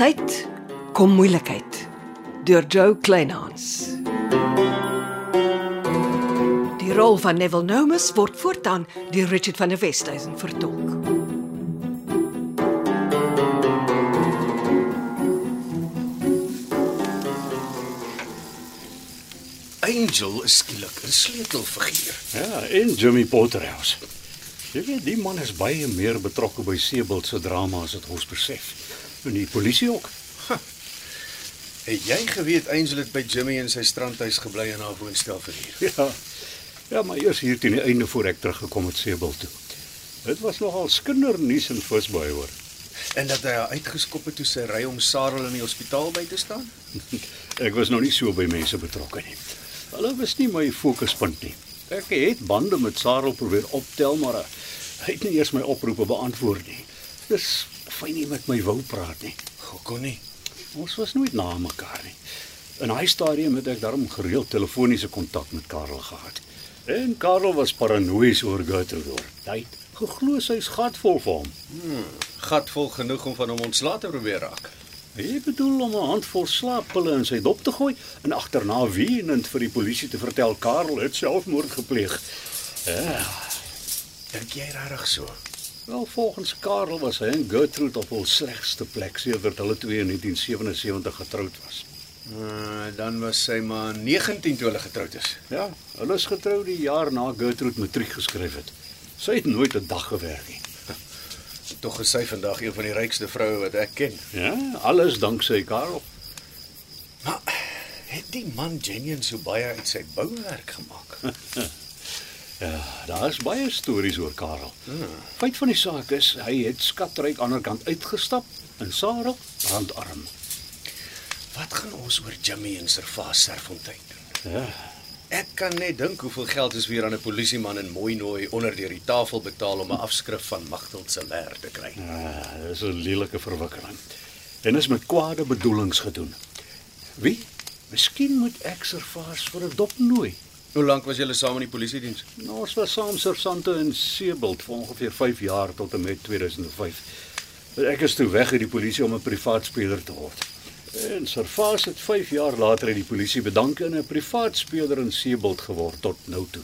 Tyd kom moeilikheid deur Joe Kleinhans. Die rol van Neville Nomus word voortaan deur Richard van der Westhuizen vertolk. Angel is skielik 'n sleutelfiguur. Ja, en Jimmy Potterhouse. Jy weet, die man is baie meer betrokke by Sebald se drama as wat ons besef. En die polisie ook. Het jy geweet Angel het by Jimmy in sy strandhuis gebly en haar woonstel verhuur? Ja. Ja, maar eers hier teen die einde voor ek teruggekom het Sebald toe. Dit was nogal skindernuus en visbaai hoor. En dat hy haar uitgeskop het toe sy ry om Sarel in die hospitaal by te staan? Ek was nog nie so by mense betrokke nie. Hulle was nie my fokuspunt nie. Ek het bande met Sarel probeer optel, maar hy het nie eers my oproepe beantwoord nie. Dis hy nie met my wou praat nie. Hoekom nie? Ons was nooit na mekaar nie. In hy stadium het ek daarom gereeld telefoniese kontak met Karel gehad. En Karel was paranoïes oor Gertrude. Hy het geglo sy's gatvol vir hom. Gatvol genoeg om van hom ontslae te probeer raak. Hy bedoel om 'n handvol slaappille in sy dop te gooi en agterna weenend vir die polisie te vertel Karel het selfmoord gepleeg. Ja, Dink jy regtig so? Wel volgens Karel was hy en Gertrude op hul slegste plek sedert hulle twee in 1977 getroud was. Uh, dan was sy maar 19 toe hulle getroud is. Ja, hulle is getrou die jaar na Gertrude matriek geskryf het. Sy het nooit 'n dag gewerk nie. Tog is sy vandag een van die rykste vroue wat ek ken. Ja, alles danksy Karel. Maar het die man genuen so baie uit sy bouwerk gemaak? Ja, daar's baie stories oor Karel. Feit van die saak is hy het skatryk aan die ander kant uitgestap en Sarah brandarm. Wat gaan ons oor Jimmy en Servaas Serfontein doen? Ja, Ek kan net dink hoeveel geld is weer aan 'n polisieman in Mooinooi onder deur die tafel betaal om 'n afskrif van Magteld se leer te kry. ja dis 'n lelike verwikkeling. En is met kwade bedoelings gedoen. Wie? Miskien moet ek Servaas vir 'n dop nooi. Hoe lank was julle saam in die polisiediens? Nou, ons was saam sersante in Seebald vir ongeveer 5 jaar tot en met 2005. Ek is toe weg uit die polisie om 'n privaat speler te word. En Servaas het 5 jaar later uit die polisie bedank en 'n privaat speler in Seebald geword tot nou toe.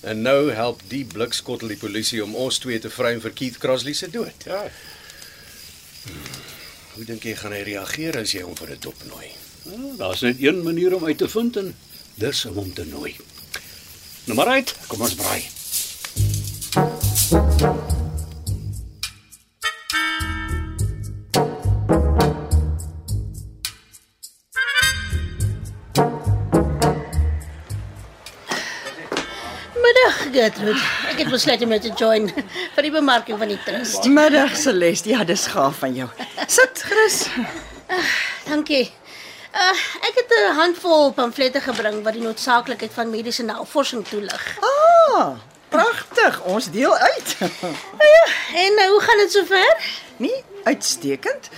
En nou help die blikskottel die polisie om ons twee te vry vir Keith Crossley se dood. Ja, Hoe dink jy gaan hy reageer as jy hom vir 'n dop nooi? Ja, daar's net een manier om uit te vind en dis om hom te nooi. Nou maar uit, kom ons braai. Middag, Gertrude. Ek het besluit om jou te join vir die bemarking van die trust. Middag Celeste. Ja, dis gaaf van jou. Sit, Chris. Dankie. Uh, ek het 'n handvol pamflette gebring wat die noodsaaklikheid van mediese navorsing toelig. Ah, pragtig. Ons deel uit. En uh, hoe gaan dit sover? Nie uitstekend.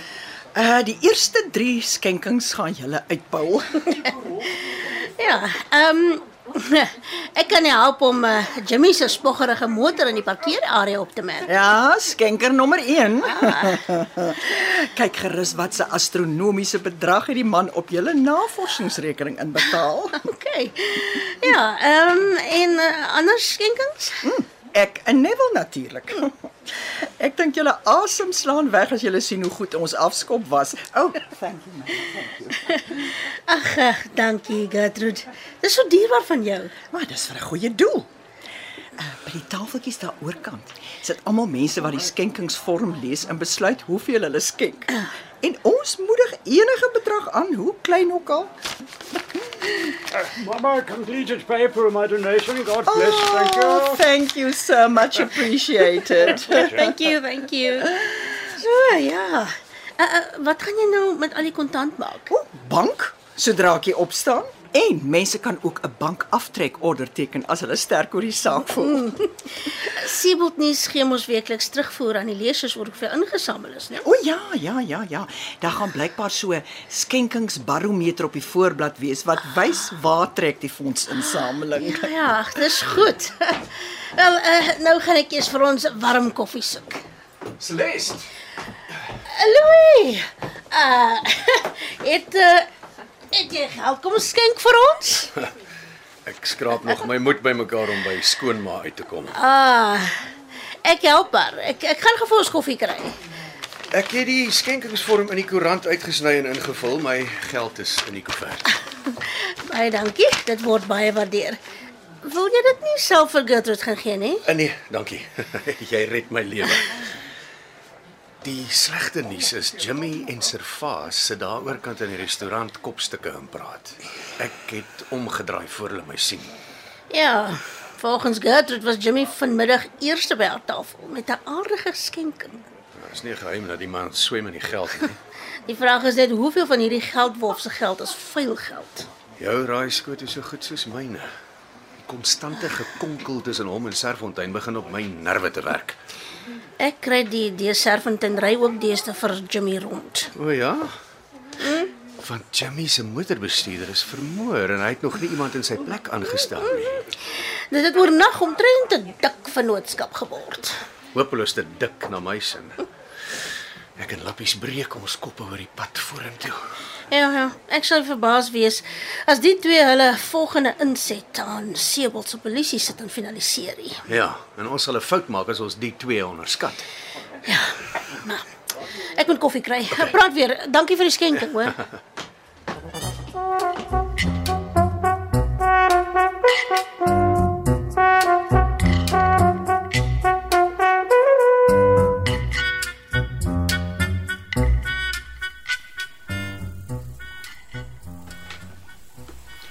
Uh die eerste 3 skenkings gaan julle uitbou. Ja, ehm um, ek kan jou help om uh, Jimmy se spoggerige motor in die parkeerarea op te merk. Ja, skenker nommer 1. Kyk gerus wat 'n astronomiese bedrag het die man op julle navorsingsrekening inbetaal. OK. Ja, ehm um, en uh, ander skenkings? Ek en Neville natuurlik. Ek dink julle asem slaan weg as julle sien hoe goed ons afskop was. Oh, thank you man. Ag, uh, dankie Gertrude. Dis so dierbaar van jou. Maar dis vir 'n goeie doel. Uh, by die tafeltjies daar oorkant sit almal mense wat die skenkingsvorm lees en besluit hoeveel hulle skenk. En ons moedig enige bedrag aan, hoe klein ook al. Mama completed paper of my donation. God bless. Thank you. Oh, thank you so much appreciated. Thank you, thank you. So, ja. Uh, uh, wat gaan jy nou met al die kontant maak? O, bank sodra ek hier opstaan. En mense kan ook 'n bankaftrek order teken as hulle sterk oor die saak voel. Siebold nuus gee ons weekliks terugvoer aan die lesers oor hoeveel ingesamel is, né? O ja, ja, ja, ja. Daar gaan blykbaar so skenkingsbarometer op die voorblad wees wat wys waar trek die fondsinsameling. Ja, dis goed. Wel, uh, nou gaan ek eers vir ons warm koffie soek. Celeste, Louis, Uh het uh, het jy geld kom skenk vir ons? Ek skraap nog my moed bymekaar om by skoonma uit te kom. Ah. Ek help haar. Ek ek gaan gou vir ons koffie kry. Ek het die skenkingsvorm in die koerant uitgesny en ingevul. My geld is in die koevert. Baie dankie. Dit word baie waardeer. Wil jy dit nie self vir Gertrude gaan gee nie? Uh, nee, dankie. Jy red my lewe. Die slegte nuus is Jimmy en Servaas sit daaroor kant in die restaurant kopstukke en praat. Ek het omgedraai voor hulle my sien. Ja. Volgens Gertrude was Jimmy vanmiddag eerste by haar tafel met 'n aardige skenking. Dit is nie geheim dat die man swem in die geld nie. Die vraag is net hoeveel van hierdie geldwolf se geld is vuil geld. Jou raai skoot is so goed soos myne. Die konstante gekonkel tussen hom en Serfontein begin op my nerve te werk. Ek kry die idee Serfontein ry ook deesdae vir Jimmy rond. O ja. Want Jimmy se motorbestuurder is vermoor en hy het nog nie iemand in sy plek aangestel nie. Dit het oornag omtrent 'n dik vennootskap geword. Hopeloos te dik na my sin. Ek en Lappies breek ons koppe oor die pad vorentoe. Ja, ja, ek sou verbaas wees as die twee hulle volgende inset aan Sebel se polisie sit en finaliseer. Ja, en ons sal 'n fout maak as ons die twee onderskat. Maar ek moet koffie kry. Okay. Praat weer. Dankie vir die skenking, hoor.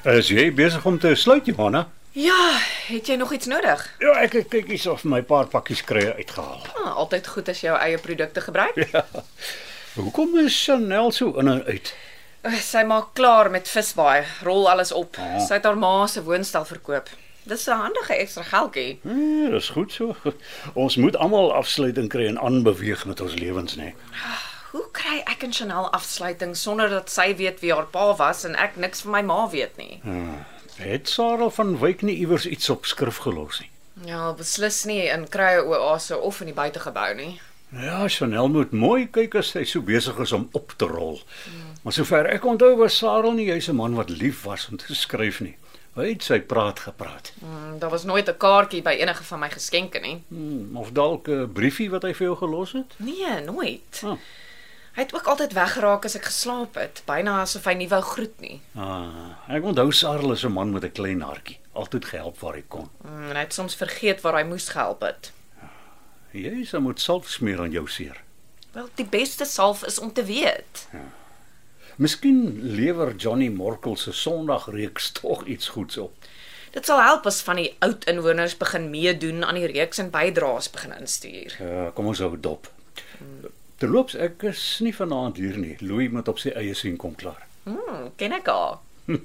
Is jy besig om te sluit, Johanna? Ja, het jy nog iets nodig? Ja, ek ek kyk hier of my paar pakkies krye uitgehaal. Ah, altyd goed as jy jou eie produkte gebruik. Hoekom is Chanel so in en uit? Uh, sy maak klaar met visbaai, rol alles op. Sy het haar ma se woonstel verkoop. Dis 'n handige ekstra geldjie. Ja, dis goed so. Ons moet almal afsluiting kry en aanbeweeg met ons lewens, nê. Hoe kry ek en Chanel afsluiting sonder dat sy weet wie haar pa was en ek niks van my ma weet nie? Het Sarah van Wyk nie iewers iets op skrif gelos nie? Ja, beslis nie in krye oase of in die buitegebou nie. Ja, Chanel moet mooi kyk as sy so besig is om op te rol. Maar sover ek onthou was Sarah nie juis 'n man wat lief was om te skryf nie. Hy het sy praat gepraat. Hmm, daar was nooit 'n kaartjie by enige van my geskenke nie. Hmm, of dalk 'n briefie wat hy vir jou gelos het? Nee, nooit. Oh. Hy het ook altyd weggeraak as ek geslaap het, byna asof hy nie wou groet nie. Ah, ek onthou Sarah is 'n man met 'n klein hartjie, altyd gehelp waar hy kon. Hmm, en hy het soms vergeet waar hy moes gehelp het. Jy sou moet salf smeer aan jou seer. Wel, die beste salf is om te weet. Miskien lewer Johnny Morkel se Sondagreeks tog iets goeds op. Dit sal help as van die oud inwoners begin meedoen aan die reeks en bydraes begin instuur. Ja, kom ons hou dop. Terloops, ek is nie vanaand hier nie. Louis moet op sy eie sien kom klaar. Hmm, ken ek haar.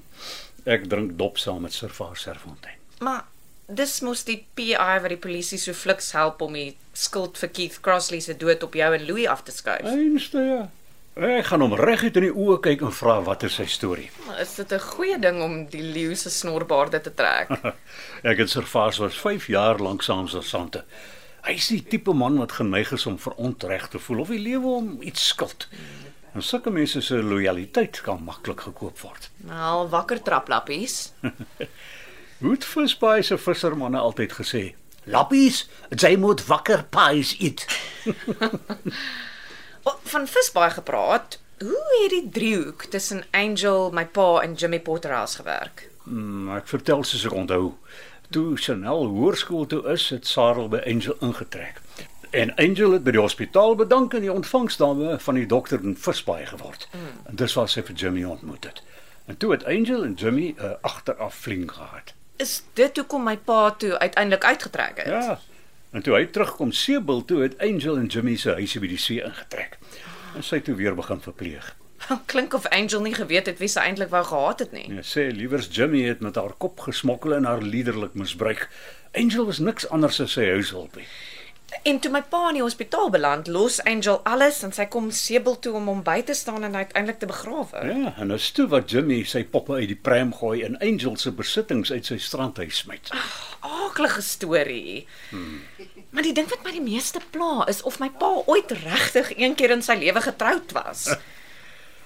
Ek drink dop saam met Servaas Serfontein. Maar dis mos die PI wat die polisie so fliks help om die skuld vir Keith Crossley se dood op jou en Louis af te skuif. Einste ja. Ek gaan hom reguit in die oë kyk en vra wat is sy storie. Maar Is dit 'n goeie ding om die leeu se snorbaarde te trek? Ek en Servaas was 5 jaar lank saam as sante. Hy's die tipe man wat geneig is om verontreg te voel of die lewe hom iets skuld. En sulke mense se lojaliteit kan maklik gekoop word. Wel, wakker traplappies. Hoe het Visbaai se vissermanne altyd gesê? Lappies, jy moet wakker pies eet. Van visbaai gepraat. Hoe het die driehoek tussen Angel, my pa en Jimmy Potterhouse gewerk? Hmm, ek vertel soos ek onthou. Toe Chanel hoërskool toe is, het Sarel by Angel ingetrek. En Angel het by die hospitaal bedank en die ontvangsdame van die dokter in Visbaai geword. Mm. En dis waar sy vir Jimmy ontmoet het. En toe het Angel en Jimmy 'n uh, agteraf flink gehad. Is dit hoekom my pa toe uiteindelik uitgetrek het? Ja. En toe hy terugkom Seebil toe het Angel en Jimmy se huisie by die see ingetrek. En sy het toe weer begin verpleeg. Klink of Angel nie geweet het wie sy eintlik wou gehad het nie. Ja, sê liewers Jimmy het met haar kop gesmokkel en haar liderlik misbruik. Angel was niks anders as sy huishulpie. En toe my pa in die hospitaal beland, los Angel alles en sy kom Sebel toe om hom by te staan en uiteindelik te begrawe. Ja, en dis toe wat Jimmy sy poppe uit die pram gooi en Angel se besittings uit sy strandhuis smyt. Aaklige storie. Hmm. Maar die ding wat my die meeste pla is of my pa ooit regtig een keer in sy lewe getroud was.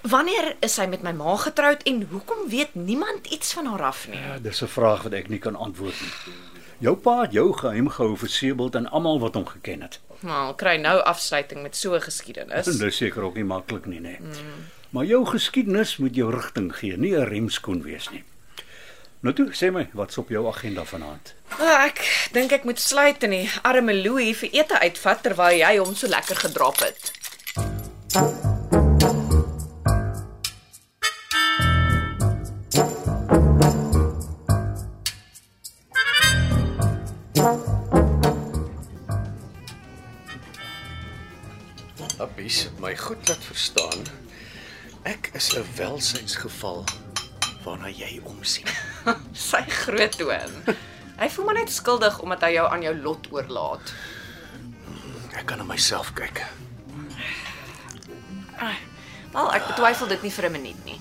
Wanneer is sy met my ma getroud en hoekom weet niemand iets van haar af nie? Ja, dis 'n vraag wat ek nie kan antwoord nie. Jou pa het jou geheim gehou vir Sebald en almal wat hom geken het. Maar kry nou afsluiting met so 'n geskiedenis. En dis seker ook nie maklik nie, nê. Mm. Maar jou geskiedenis moet jou rigting gee, nie 'n remskoen wees nie. Nou toe, sê my, wat's op jou agenda vanaand? Oh, ek dink ek moet sluit en die arme Louis vir ete uitvat terwyl jy hom so lekker gedrap het. Abbies, my goed laat verstaan. Ek is 'n welsynsgeval waarna jy omsien. Sy groot toon. Hy voel maar net skuldig omdat hy jou aan jou lot oorlaat. Ek kan na myself kyk. Wel, ek betwyfel dit nie vir 'n minuut nie.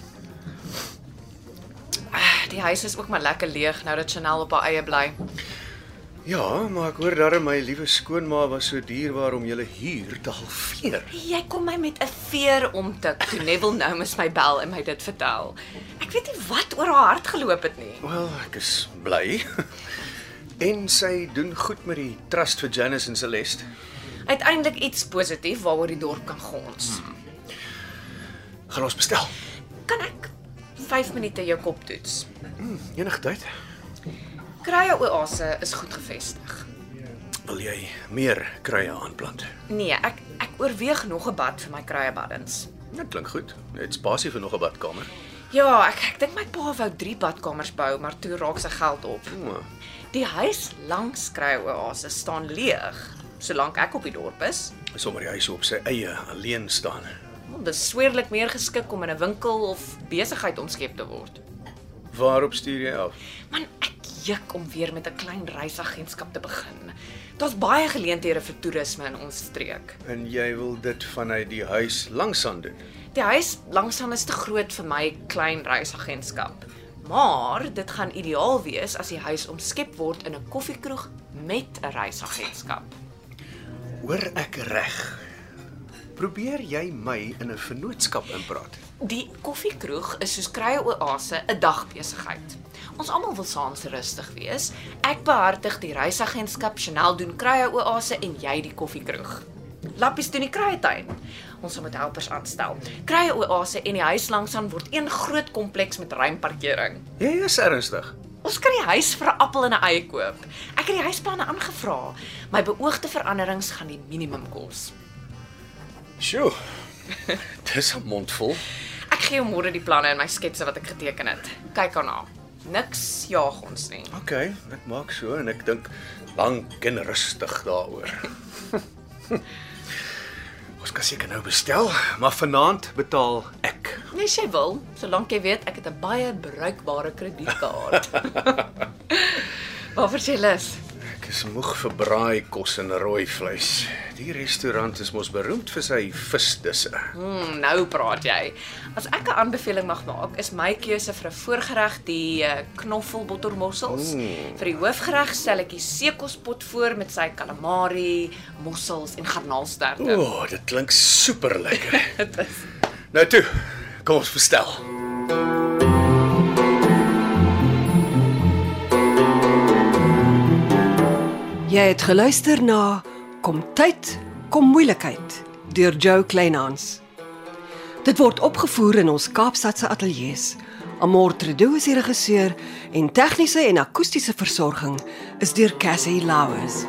Ah, Die huis is ook maar lekker leeg nou dat Chanel op haar eie bly. Ja, maar ek hoor darem my liewe skoonma was so duur waarom jy huur te halveer. Jy kom my met 'n veer omtik toe Neville nou mis my bel en my dit vertel. Ek weet nie wat oor haar hart geloop het nie. Wel, ek is bly. En sy doen goed met die trust vir Janice en Celeste. Uiteindelik iets positief waaroor die dorp kan gons. Gaan ons bestel. Kan ek 5 minute jou kop toets? Enige tyd. Krye oase is goed gevestig. Wil jy meer kruie aanplant? Nee, ek ek oorweeg nog 'n bad vir my krye baddens. Dit klink goed. Net spasie vir nog 'n badkamer. Ja, ek ek dink my pa wou 3 badkamers bou, maar toe raak sy geld op. O, Die huis langs Krye Oase staan leeg, solank ek op die dorp is. sommer die huis op sy eie alleen staan. Dit is sweerlik meer geskik om in 'n winkel of besigheid omskep te word. Waarop stuur jy af? Man, ek juk om weer met 'n klein reisagentskap te begin. Daar's baie geleenthede vir toerisme in ons streek. En jy wil dit vanuit die huis langs aan doen. Die huis langsaan is te groot vir my klein reisagentskap. Maar dit gaan ideaal wees as die huis omskep word in 'n koffiekroeg met 'n reisagentskap. Hoor ek reg? Probeer jy my in 'n vennootskap inpraat? Die koffiekroeg is soos Krye Oase 'n dagbesigheid. Ons almal wil saans rustig wees. Ek behartig die reisagentskap, Chanel doen Krye Oase en jy die koffiekroeg. Lappies doen die kruietuin. Ons sal met helpers aanstel. Krye Oase en die huis langsaan word een groot kompleks met ruim parkering. Jy is ernstig. Ons kan die huis vir 'n appel en 'n ei koop. Ek het die huisplanne aangevra. My beoogde veranderings gaan die minimum kos. Sjoe. Dis 'n mond vol. Ek gee môre die planne en my sketse wat ek geteken het. Kyk daarna. Niks jaag ons nie. OK, ek maak so en ek dink lank en rustig daaroor. ons kan seker nou bestel, maar vanaand betaal ek. Nee, jy wil, solank jy weet ek het 'n baie bruikbare kredietkaart. Waarvoor sê lus? Ek is moeg vir braai kos en rooi vleis. Die restaurant is mos beroemd vir sy visdisse. Hmm, nou praat jy. As ek 'n aanbeveling mag maak, is my keuse vir 'n voorgereg die uh, knoffelbottermossels. Mm. Vir die hoofgereg stel ek die seekospot voor met sy calamari, mossels en garnaalsterte. O, oh, dit klink super lekker. Dit is nou toe, kom ons bestel. Jy het geluister na Kom tyd, kom moeilikheid deur Jo Kleinhans. Dit word opgevoer in ons Kaapstadse ateljee se. Amor Tredo is die regisseur en tegniese en akoestiese versorging is deur Cassie Louws.